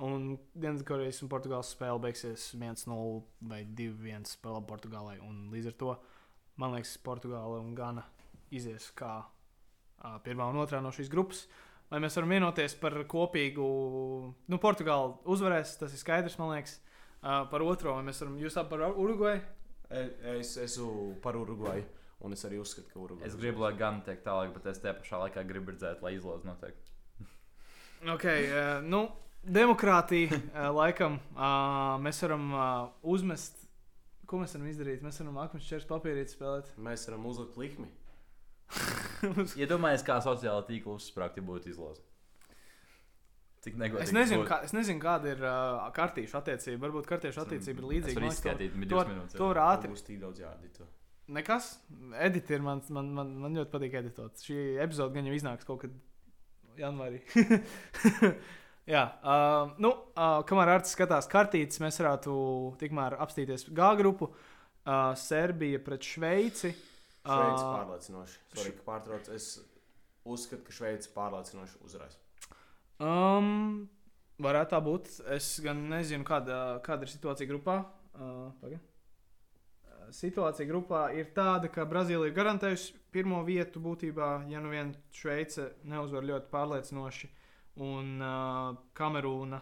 Un Dienvidkorejas un Portugāles spēle beigsies 1-0 vai 2-1 par labu Portugālei. Un līdz ar to man liekas, Portugāla un Gana izies kā uh, pirmā un otrā no šīs grupas. Lai mēs varam vienoties par kopīgu, nu, Portugāla uzvarēs, tas ir skaidrs, man liekas. Uh, par otro, vai mēs varam, jūs abi par Urugvaju? E- Es esmu par Urugvaju, un es arī uzskatu, ka Urugvaja. Es gribu, lai gan tiek tālāk, bet es tajā pašā laikā gribu redzēt, lai izlozes notiek. Ok, uh, nu, demokrātija uh, laikam uh, mēs varam uh, uzmest. Ko mēs varam izdarīt? Mēs varam akmeņu čērs papīrīt spēlēt. Mēs varam uzlikt likmi. Iedomājieties, kā sociālā tīkla uzsprāgt, ja būtu izloze. Cik negodīgi. Es nezinu, kā, es nezinu, kāda ir uh, kartīšu attiecība. Varbūt kartīšu attiecība ir Es līdzīga. varu Man liekas, to- izskatīt, to, divas minūtes. to var ātri. Būs tik daudz jādara. Nekas. Editi ir man, man, man, man ļoti patīk editot. Šī epizode gan jau iznāks kaut kad janvārī. Jā, uh, nu, uh, kamēr Arts skatās kartītes, mēs varētu tikmēr apstīties G grupu. Uh, Serbija pret Šveici. Šveice Ā, pārliecinoši. Sorry, ka pārtrauc. Es uzskatu, ka Šveice pārliecinoši uzvarēs. Um, varētu tā būt. Es gan nezinu, kāda, kāda ir situācija grupā. Uh, paga. Uh, Situācija grupā ir tāda, ka Brazīlija ir garantējusi pirmo vietu būtībā, ja nu vien Šveice neuzvar ļoti pārliecinoši, un uh, Kamerūna,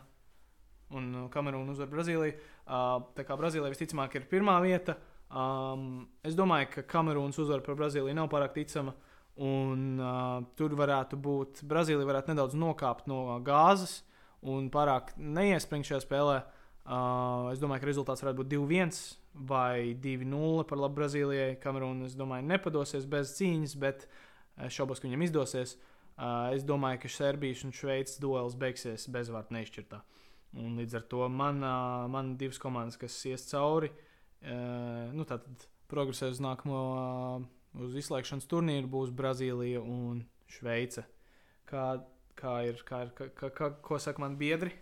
un Kamerūna uzvar Brazīliju. Uh, tā kā Brazīlija visticamāk ir pirmā vieta, um, es domāju, ka Kamerūnas uzvara par Brazīliju nav pārāk ticama. Un, uh, tur varētu būt, Brazīlija varētu nedaudz nokāpt no gāzes un pārāk neiespringt šajā spēlē. Uh, es domāju, ka rezultāts varētu būt 2-1 vai 2-0 par labu Brazīlijai. Kamerūna, es domāju, nepadosies bez cīņas, bet es šaubos, ka viņam izdosies. Uh, es domāju, ka Serbijas un Šveices duels beigsies bezvārdu neizšķirtā. Un līdz ar to man, uh, man divas komandas, kas ies cauri, uh, nu, tātad progresē uz nākamo. Uh, uz izslēgšanas turnīru būs Brazīlija un Šveice. Kā, kā ir, kā ir kā, kā, kā, ko saka man biedri?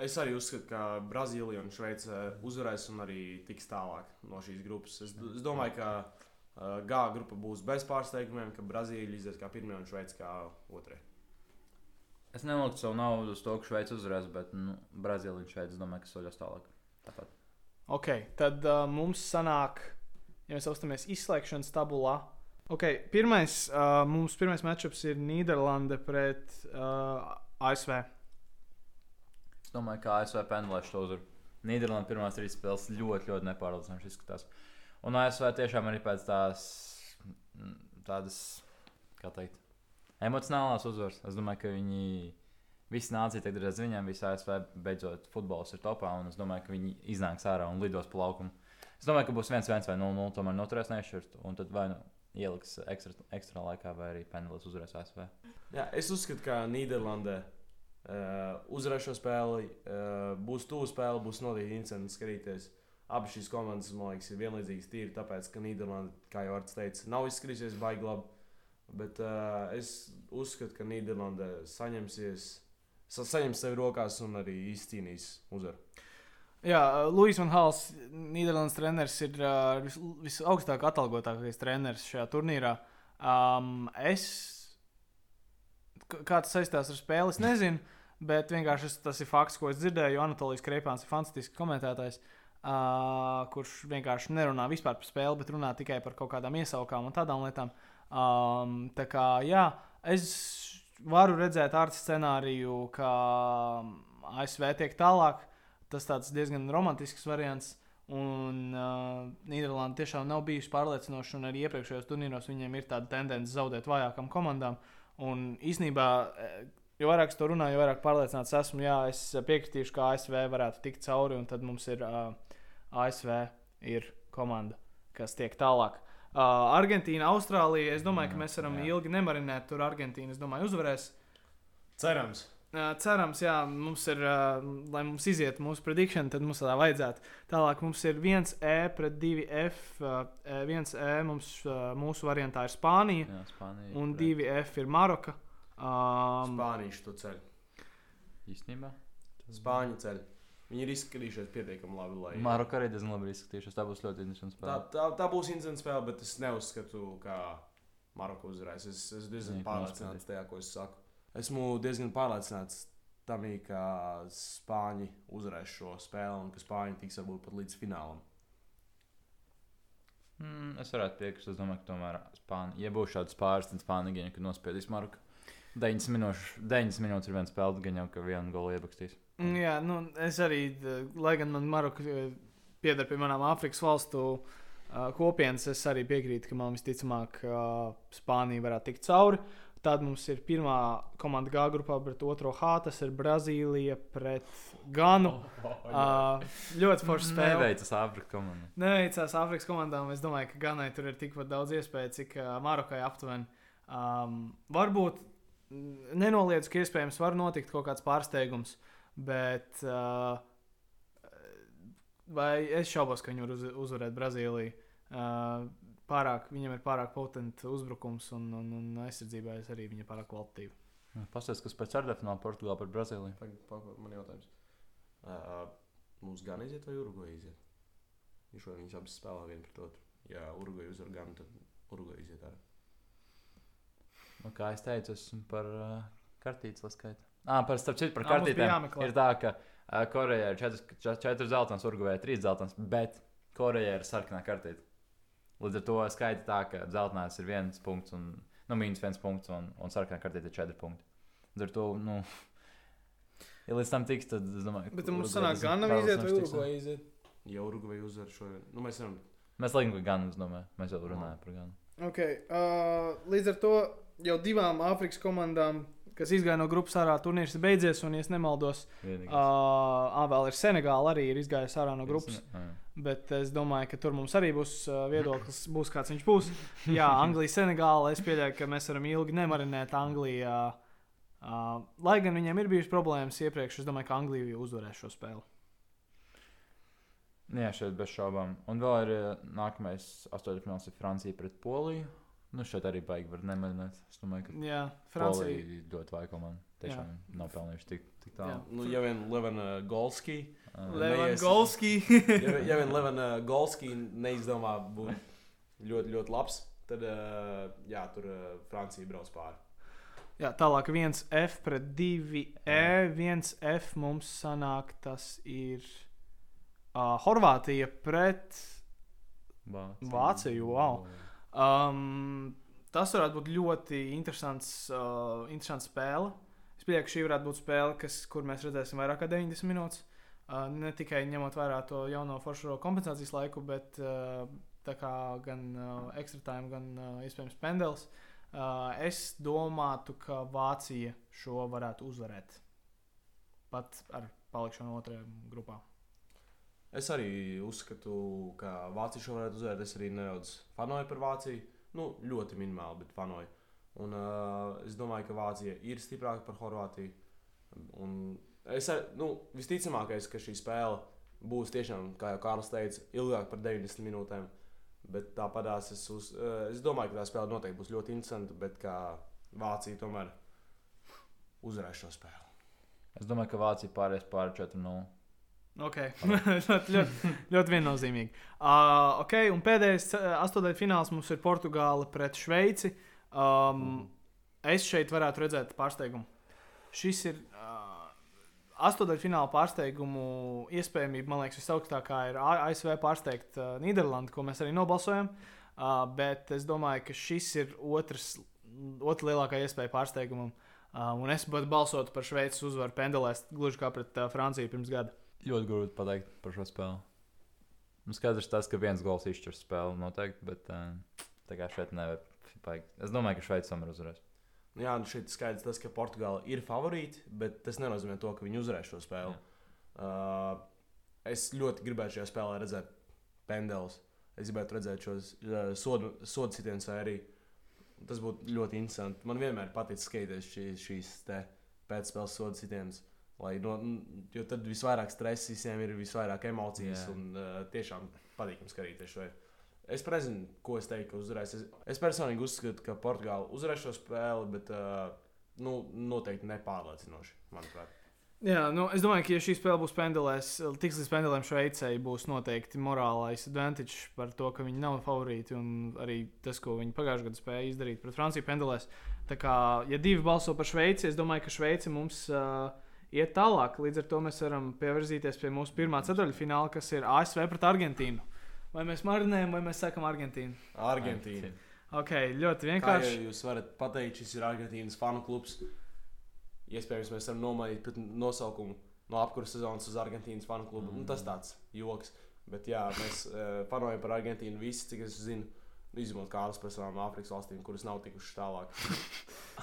Es arī uzskatu, ka Brazīlija un Šveice uzvarēs un arī tiks tālāk no šīs grupas. Es, es domāju, ka G grupa būs bez pārsteigumiem, ka Brazīlija izies kā pirmā un Šveice kā otrā. Es neliktu savu naudu uz to, ka Šveice uzvarēs, bet nu, Brazīlija un Šveice, domāju, ka soļos tālāk. Tāpat. Ok, tad uh, mums sanāk, ja mēs uztamies izslēgšanas tabulā. Okay, pirmais, uh, mums pirmais matčups ir Nīderlande pret uh, ASV. Es domāju, ka ASV penelēs to uzvaru. Nīderlanda pirmās trīs spēles ļoti, ļoti nepārliecinoši izskatās. Un ASV tiešām arī pēc tās tādas, kā teikt, emocionālās uzvaras. Es domāju, ka viņi visi nācija tagad redz viņiem, visi ASV beidzot futbols ir topā, un es domāju, ka viņi iznāks ārā un lidos pa laukumu. Es domāju, ka būs viens, viens vai 0-0, tomēr noturēs nešķirt, un tad vai nu ieliks ekstra, ekstra laikā, vai arī Penelēs uzvarēs ASV. Jā, es uzskatu, ka Nīderlandē uh, uzvarēs šo spēli, uh, būs tuvu spēle, būs noteikti incidents skatīties. Abas šīs komandas, man liekas, ir vienlīdzīgas tīri, tāpēc, ka Nīderlanda, kā jau Arts teica, nav izskatījusies baigi labi. Bet uh, es uzskatu, ka Nīderlanda saņemsies, sa saņems sevi rokās un arī izcīnīs uzvaru. Jā, Luis Van Hals, Nīderlandes treneris, ir uh, vis, visaugstāk atalgotākais treneris šajā turnīrā. Um, es, kā tas saistās ar spēli, nezinu, bet vienkārši es, tas ir fakts, ko es dzirdēju. Anatolijas Kreipāns ir fantastisks komentētājs, uh, kurš vienkārši nerunā vispār par spēli, bet runā tikai par kaut kādām iesaukām un tādām lietām. Um, tā kā, jā, es varu redzēt ar scenāriju, ka ASV tiek tālāk tas tāds diezgan romantisks variants. Un uh, Nīderlanda tiešām nav bijusi pārliecinoša, un arī iepriekšējos turnīros viņiem ir tāda tendence zaudēt vājākām komandām. Un īsnībā, jo vairāk es to runāju, jo vairāk pārliecināts esmu, jā, es piekritīšu, ka ASV varētu tikt cauri, un tad mums ir uh, ASV ir komanda, kas tiek tālāk. Uh, Argentīna, Austrālija. Es domāju, ka mēs varam Jā. ilgi nemarinēt tur Argentīnu. Es domāju, uzvarēs. Cerams, Uh, cerams, jā, mums ir, uh, lai mums iziet mūsu predikšana, tad mums tā vajadzētu. Tālāk mums ir 1E pret 2F. Uh, 1E mums, uh, mūsu variantā ir Spānija, Jā, Spānija. un pret- 2F ir Maroka. Um, Spānijas to ceļu. Īstenībā. Spāņu ceļu. Viņi ir izskatījušies pietiekami labi. Lai... Maroka arī diezgan labi izskatījušies. Tā būs ļoti interesanta Tā, spēle. tā, tā būs incidents spēle, bet es neuzskatu, ka Maroka uzvarēs. Es esmu diezgan Nē, pārliecināts tajā, ko es saku. Esmu diezgan pārliecināts tam, ka Spāņi uzvarēs šo spēli un ka Spāņi tiks varbūt pat līdz finālam. Mm, es varētu piekrist. Es domāju, ka tomēr Spānija, ja būs šāds pāris, tad Spānija gan nospiedīs Maroku. 90 minūtes, 90 minūtes ir viena spēle, gan jau ka vienu golu iebakstīs. Mm, Jā, nu, es arī, d- lai gan man Maroka eh, pieder pie manām Āfrikas valstu uh, kopienas, es arī piekrītu, ka man visticamāk uh, Spānija varētu tikt cauri. Tad mums ir pirmā komanda G grupā, pret otro H. Tas ir Brazīlija pret Ganu. Uh, ļoti forša spēle. Neveicas Āfrikas komanda. Neveicās Āfrikas komandām. Es domāju, ka Ganai tur ir tikpat daudz iespēju, cik uh, Marokai aptuveni. Um, varbūt mm, nenoliedzu, ka iespējams var notikt kaut kāds pārsteigums, bet uh, vai es šaubos, ka viņi var uz, uzvarēt Brazīliju. Uh, pārāk, viņam ir pārāk potents uzbrukums, un, un, un aizsardzībā es arī viņa pārāk kvalitatīva. Pastāstiet, kas pēc ceturtfināla Portugāla par Brazīliju. Pagaid, Man jautājums. Uh, mums gan iziet vai Uruguay iziet? Viņš vai viņas abas spēlē vienu pret otru. Ja Uruguay uzvar gan, tad Uruguay iziet arī. Nu, kā es teicu, esmu par uh, kartītes laskaitu. Ah, par starp citu, par kartītēm. Ir tā, ka uh, Korejā ir 4 zeltainas, Urugvajā 3 zeltainas, bet Korejā ir sarkanā kartīte. Līdz ar to skaita tā, ka zeltainās ir viens punkts, un, nu, mīnus viens punkts, un, un sarkanā kartīte ir 4 punkti. Līdz ar to, nu, ja līdz tam tiks, tad es domāju, Bet mums Urugvajā sanāk, gan nav iziet, vai. Uruguay iziet. Ja Uruguay uzvar šo, nu mēs varam. Mēs laikam, ka gan, es domāju, mēs jau runājam par gan. Okay, uh, līdz ar to jau divām Āfrikas komandām, kas izgāja no grupas ārā, turnīrs ir beidzies. Un, ja es nemaldos, Vienīgais. uh, vēl ir Senegāla arī ir izgājusi ārā no grupas. Es ne- jā. Bet es domāju, ka tur mums arī būs uh, viedoklis, būs kāds viņš būs. Jā, Anglija, Senegāla. Es pieļauju, ka mēs varam ilgi nemarinēt Anglijā. Uh, lai gan viņiem ir bijušas problēmas iepriekš, es domāju, ka Anglija uzvarēs šo spēli. Jā, šeit bez šaubām. Un vēl ir nākamais astoņfināls ir Francija pret Poliju. Nu, šeit arī baigi var nemainīt. Es domāju, ka Jā, Francija. Ir ļoti vāja komanda. tiešām nav pelnījuši tik, tik tālu. Jā. Nu, ja vien Levena Golski, Uh, Neies- Levangolski. ja, vien- ja vien Levena Golski neizdomā būt ļoti, ļoti labs, tad uh, jā, tur uh, Francija brauc pāri. Jā, tālāk 1F pret 2E. 1F mums sanāk, tas ir uh, Horvātija pret. Vācija. Vāciju, wow. Um, tas varētu būt ļoti interesants, uh, interesants spēle. Es pieņemu, ka šī varētu būt spēle, kas, kur mēs redzēsim vairāk kā 90 minūtes. Uh, ne tikai ņemot vērā to jauno foršo kompensācijas laiku, bet uh, gan uh, extra time, gan uh, iespējams pendels. Uh, es domātu, ka Vācija šo varētu uzvarēt. Pat ar palikšanu otrajā grupā. Es arī uzskatu, ka Vācija šo varētu uzvarēt. Es arī nedaudz fanoju par Vāciju. Nu, ļoti minimāli, bet fanoju. Un, uh, es domāju, ka Vācija ir stiprāka par Horvātiju. Un es ar- nu, visticamākais, ka šī spēle būs tiešām, kā jau Kārlis teica, ilgāk par 90 minūtēm. Bet tāpatās es, uz, uh, es domāju, ka tā spēle noteikti būs ļoti interesanta. Bet kā Vācija tomēr uzvarēs šo spēli. Es domāju, ka Vācija pāries pāri 4-0. Ok, ļoti, ļoti, ļoti viennozīmīgi. Uh, ok, un pēdējais astotdaļfināls mums ir Portugāla pret Šveici. Um, es šeit varētu redzēt pārsteigumu. Šis ir uh, astotdaļfināla pārsteigumu iespējamība, man liekas, visaugstākā ir ASV pārsteigt uh, Nīderlandi, ko mēs arī nobalsojam. Uh, bet es domāju, ka šis ir otrs, otra lielākā iespēja pārsteigumam. Uh, un es pat balsotu par Šveices uzvaru pendelēs, gluži kā pret uh, Franciju pirms gada. Ļoti grūti pateikt par šo spēli. Nu, skaidrs tas, ka viens gols izšķirs spēli noteikti, bet uh, tā kā šeit nevar. Es domāju, ka Šveice tomēr uzvarēs. Nu Jā, nu šeit skaidrs tas, ka Portugāla ir favorīti, bet tas nenozīmē to, ka viņi uzvarēs šo spēli. Uh, es ļoti gribētu šajā spēlē redzēt pendelus. Es gribētu redzēt šos uh, sodu, sodu sitienus arī. Tas būtu ļoti interesanti. Man vienmēr patīk skatīties šī, šīs te pēcspēles sodu sitienus. Lai, no, jo tad visvairāk stresa visiem ir, visvairāk emocijas. Jā. Un, uh, tiešām patīkami skatīties šo. Es nezinu, ko es teiktu, ka uzvarēs. Es, es personīgi uzskatu, ka Portugāla uzvarēs šo spēli, bet uh, nu, noteikti nepārliecinoši, manuprāt. Jā, nu, es domāju, ka, ja šī spēle būs pendelēs, tiks līdz pendelēm Šveicē, būs noteikti morālais advantage par to, ka viņi nav favorīti. Un arī tas, ko viņi pagājušajā gadā spēja izdarīt pret Franciju pendelēs. Tā kā, ja divi balso par Šveici, es domāju, ka Šveice mums uh, iet tālāk. Līdz ar to mēs varam pievirzīties pie mūsu pirmā ceturtfināla, kas ir ASV pret Argentīnu. Vai mēs marinējam, vai mēs sakam Argentīnu? Argentīna. Ok, ļoti Kā vienkārši. jau jūs varat pateikt, šis ir Argentīnas fanu klubs. Iespējams, mēs varam nomainīt nosaukumu no apkurses sezonas uz Argentīnas fanu klubu. Mm. Nu, tas tāds joks. Bet jā, mēs uh, fanojam par Argentīnu visi, cik es zinu. Izņemot kādas par savām Āfrikas valstīm, kuras nav tikušas tālāk.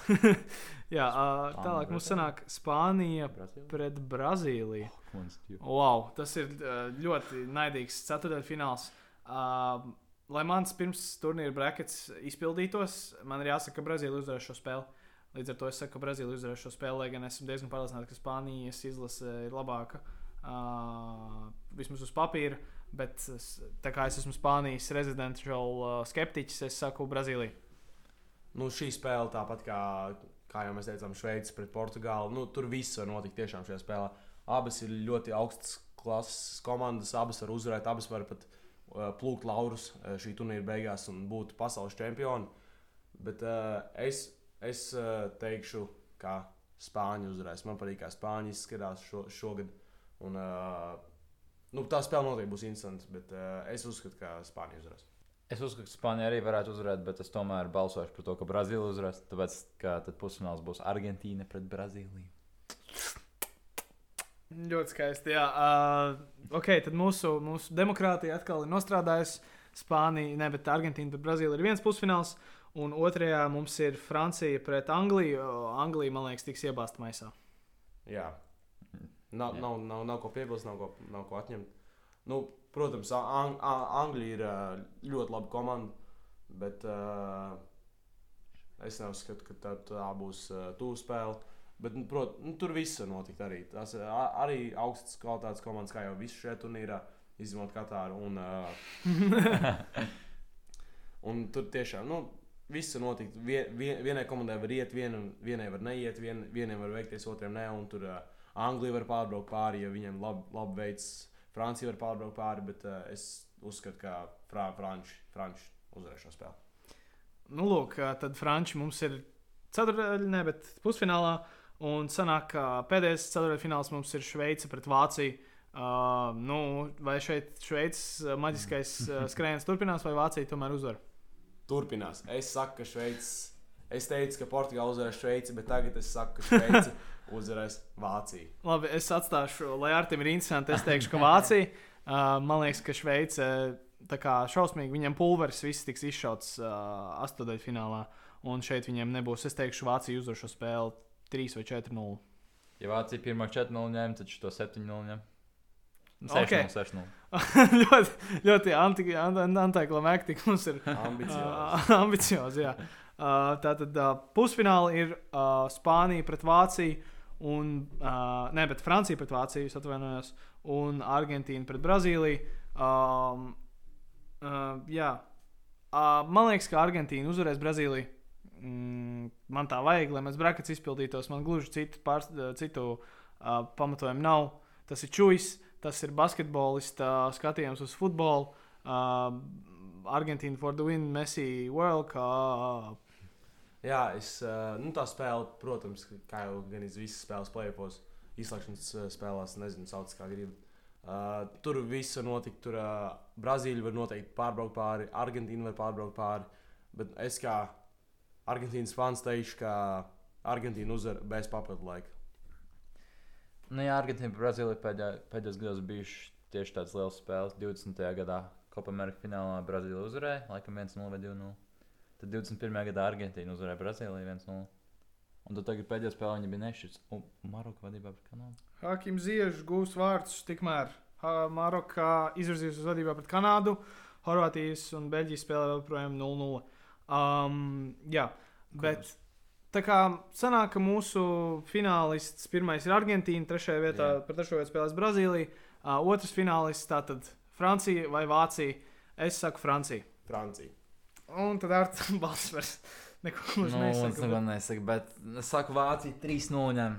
Jā, uh, tālāk mums sanāk Spānija Brazīlija? pret Brazīliju. Konstitūcija. Wow, tas ir uh, ļoti naidīgs ceturdaļfināls. Uh, lai mans pirms turnīra brackets izpildītos, man ir jāsaka, ka Brazīlija uzvarēs šo spēli. Līdz ar to es saku, ka Brazīlija uzvarēs šo spēli, lai gan esmu diezgan pārliecināts, ka Spānijas izlase ir labāka. Uh, vismaz uz papīra, bet tā kā es esmu Spānijas rezidentuāls uh, skeptiķis, es saku Brazīliju. Nu, šī spēle, tāpat kā, kā jau mēs teicām, Šveice pret Portugāli, nu, tur viss var notikt tiešām šajā spēlē. Abas ir ļoti augstas klases komandas, abas var uzvarēt, abas var pat uh, plūkt laurus uh, šī turnīra beigās un būt pasaules čempioni. Bet uh, es, es uh, teikšu, ka Spāņi uzvarēs. Man patīk, kā Spāņi izskatās šo, šogad. Un, uh, nu, tā spēle noteikti būs interesanta, bet uh, es uzskatu, ka Spāņi uzvarēs. Es uzskatu, ka Spānija arī varētu uzvarēt, bet es tomēr balsošu par to, ka Brazīlija uzvarēs. Tāpēc, ka tad pusfināls būs Argentīna pret Brazīliju. Ļoti skaisti. Jā, uh, ok, tad mūsu, mūsu demokrātija atkal ir nostrādājusi. Spānija, ne, bet Argentīna pret Brazīliju ir viens pusfināls. Un otrajā mums ir Francija pret Angliju. Anglija, man liekas, tiks iebāzta maisā. Jā. Nav, Jā. nav, nav, nav ko piebilst, nav ko, nav ko atņemt. Nu, protams, Ang Anglija ir ļoti laba komanda, bet uh, es neuzskatu, ka tā, tā būs uh, tuvu spēle. Bet, nu, prot, nu, tur viss var notikt arī. Tas arī augstas kvalitātes komandas, kā jau visu šajā turnīrā, izņemot Katāru. Un, uh, un tur tiešām, nu, viss var notikt. Vien, vien, vienai komandai var iet, vienam, vienai var neiet, vien, vienam var veikties, otriem ne. Un tur uh, Anglija var pārbraukt pāri, ja viņiem labi lab veids. Francija var pārbraukt pāri, bet uh, es uzskatu, ka Fra, Franči, Franči uzvarēs šo spēli. Nu, lūk, ā, tad Franči mums ir ceturdaļā, ne, bet pusfinālā. Un sanāk, ka pēdējais ceturdaļfināls mums ir Šveice pret Vāciju. Uh, nu, vai šeit Šveices maģiskais ā, skrējiens turpinās, vai Vācija tomēr uzvar? Turpinās. Es saku, ka Šveice. Es teicu, ka Portugāla uzvarēs Šveici, bet tagad es saku, ka Šveice uzvarēs Vāciju. Labi, es atstāšu, lai ar tiem ir interesanti. Es teikšu, ka Vācija. Uh, man liekas, ka Šveice tā kā šausmīgi viņam pulveris viss tiks izšauts uh, astotdaļfinālā. Un šeit viņiem nebūs. Es teikšu, Vācija uzvar šo spēli 3 vai 4-0. Ja Vācija pirmā 4-0 ņem, tad šo 7-0 ņem. Nu, Ok. 6-0, 6-0. ļoti, ļoti anti- anti- antiklimēktīgi mums ir. Ambiciozi. Uh, ambiciozi, jā. Uh, tātad uh, pusfināli ir uh, Spānija pret Vāciju, un, ne, bet Francija pret Vāciju, atvainojos, un Argentīna pret Brazīliju. Um, uh, jā, uh, man liekas, ka Argentīna uzvarēs Brazīliju. Mm, man tā vajag, lai mēs brakets izpildītos. Man gluži citu, pār, citu uh, pamatojumu nav. Tas ir čūs, tas ir basketbolista skatījums uz futbolu. Uh, Argentīna for the win, Messi World Cup. Jā, es, uh, nu, tā spēle, protams, kā jau gan visas spēles plēpos, izslēgšanas uh, spēlēs, nezinu, sauc kā gribi. Uh, tur viss var notikt. Tur uh, Brazīlija var noteikti pārbraukt pāri, Argentīna var pārbraukt pāri. Bet es kā Argentīnas fans teikšu, ka Argentīna uzvar bez papildu laika. Nu, jā, Argentīna un Brazīlija pēdējā, pēdējos gados bijušas tieši tādas lielas spēles. 20. gadā Copa Amerikas finālā Brazīlija uzvarēja, laikam 1-0 vai 2-0. Tad 21. gadā Argentīna uzvarēja Brazīliju 1-0. Un tad tagad pēdējā spēlē viņa bija nešķirts. Un Maroka vadībā pret Kanādu. Hakim Ziežs gūs vārdus, tikmēr Maroka izvirzījusies uz vadībā pret Kanādu, Horvātijas un Beļģijas spēlē joprojām 0-0. Um, jā, bet tā kā sanāk, ka mūsu finālists pirmais ir Argentīna, trešajā vietā Jā. par trešo vietu spēlēs Brazīlija, uh, otrs finālists tātad Francija vai Vācija. Es saku Francija. Francija. Un tad ar to balss vairs neko Nu, nesaka. neko nesaku, bet es saku Vācija 3-0. ņem.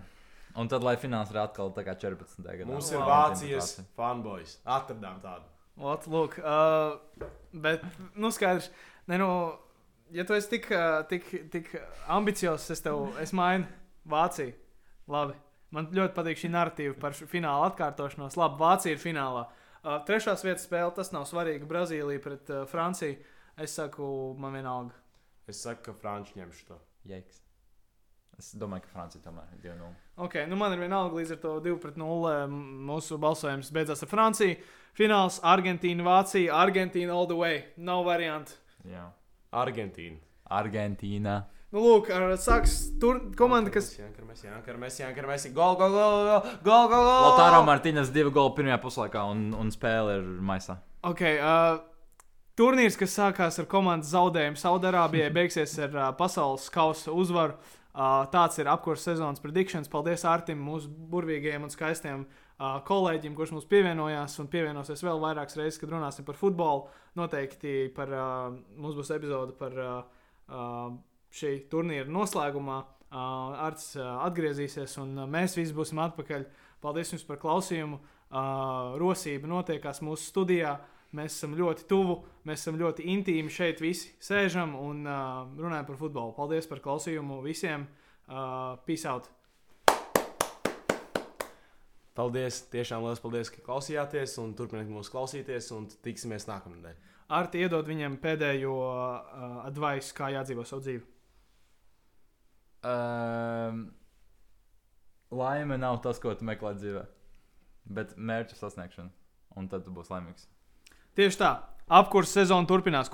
Un tad, lai fināls ir atkal tā kā 14. gadā. Mums Wow. ir Vācijas fanboys. Atradām tādu. Ot, lūk, uh, bet, nu, skaidrs, ne, nu, ja tu esi tik, uh, tik, tik ambiciozs, es tev, es mainu Vāciju. Labi. Man ļoti patīk šī narratīva par fināla atkārtošanos. Labi, Vācija ir finālā. Uh, trešās vietas spēle, tas nav svarīgi. Brazīlija pret uh, Franciju. Es saku, man vienalga. Es saku, ka Franči ņemšu to. Jēks. Es domāju, ka Francija tomēr ir 2-0. Ok, nu man ir vienalga līdz ar to 2 pret 0. Mūsu balsojums beidzās ar Franciju. Fināls Argentīna, Vācija. Argentīna all the way. Nav variantu. Jā. Argentīna. Argentīna. Nu, lūk, ar sāks tur komanda, kas. Jānkar mēs, jānkar mēs, jānkar mēs. Gol, gol, gol, gol, gol, gol, gol. Lotāro Martīnas divu golu pirmajā puslaikā un, un spēle ir maisā. Ok, uh, turnīrs, kas sākās ar komandas zaudējumu Saudārābijai, beigsies ar uh, pasaules kausa uzvaru. Uh, tāds ir apkurss sezonas predikšanas. Paldies Artim, mūsu burvīgajiem un skaistiem uh, kolēģim, kurš mums pievienojās un pievienosies vēl vairākas reizes, kad runāsim par futbolu. Noteikti par, uh, mums būs epizode par uh, uh, šī turnīra noslēgumā. Uh, Arts uh, atgriezīsies un uh, mēs visi būsim atpakaļ. Paldies jums par klausījumu. Uh, rosība notiekās mūsu studijā. Mēs esam ļoti tuvu, mēs esam ļoti intīmi šeit, visi sēžam un uh, runājam par futbolu. Paldies par klausījumu visiem. Uh, peace out! Paldies, tiešām liels paldies, ka klausījāties un turpiniet mūs klausīties un tiksimies nākamnedēļ. Arti iedod viņam pēdējo uh, advice, kā jādzīvo savu dzīvi. Um, laime nav tas, ko tu meklē dzīvē, bet mērķa sasniegšana. Un tad tu būsi laimīgs. Tieši tā, apkurss sezona turpinās.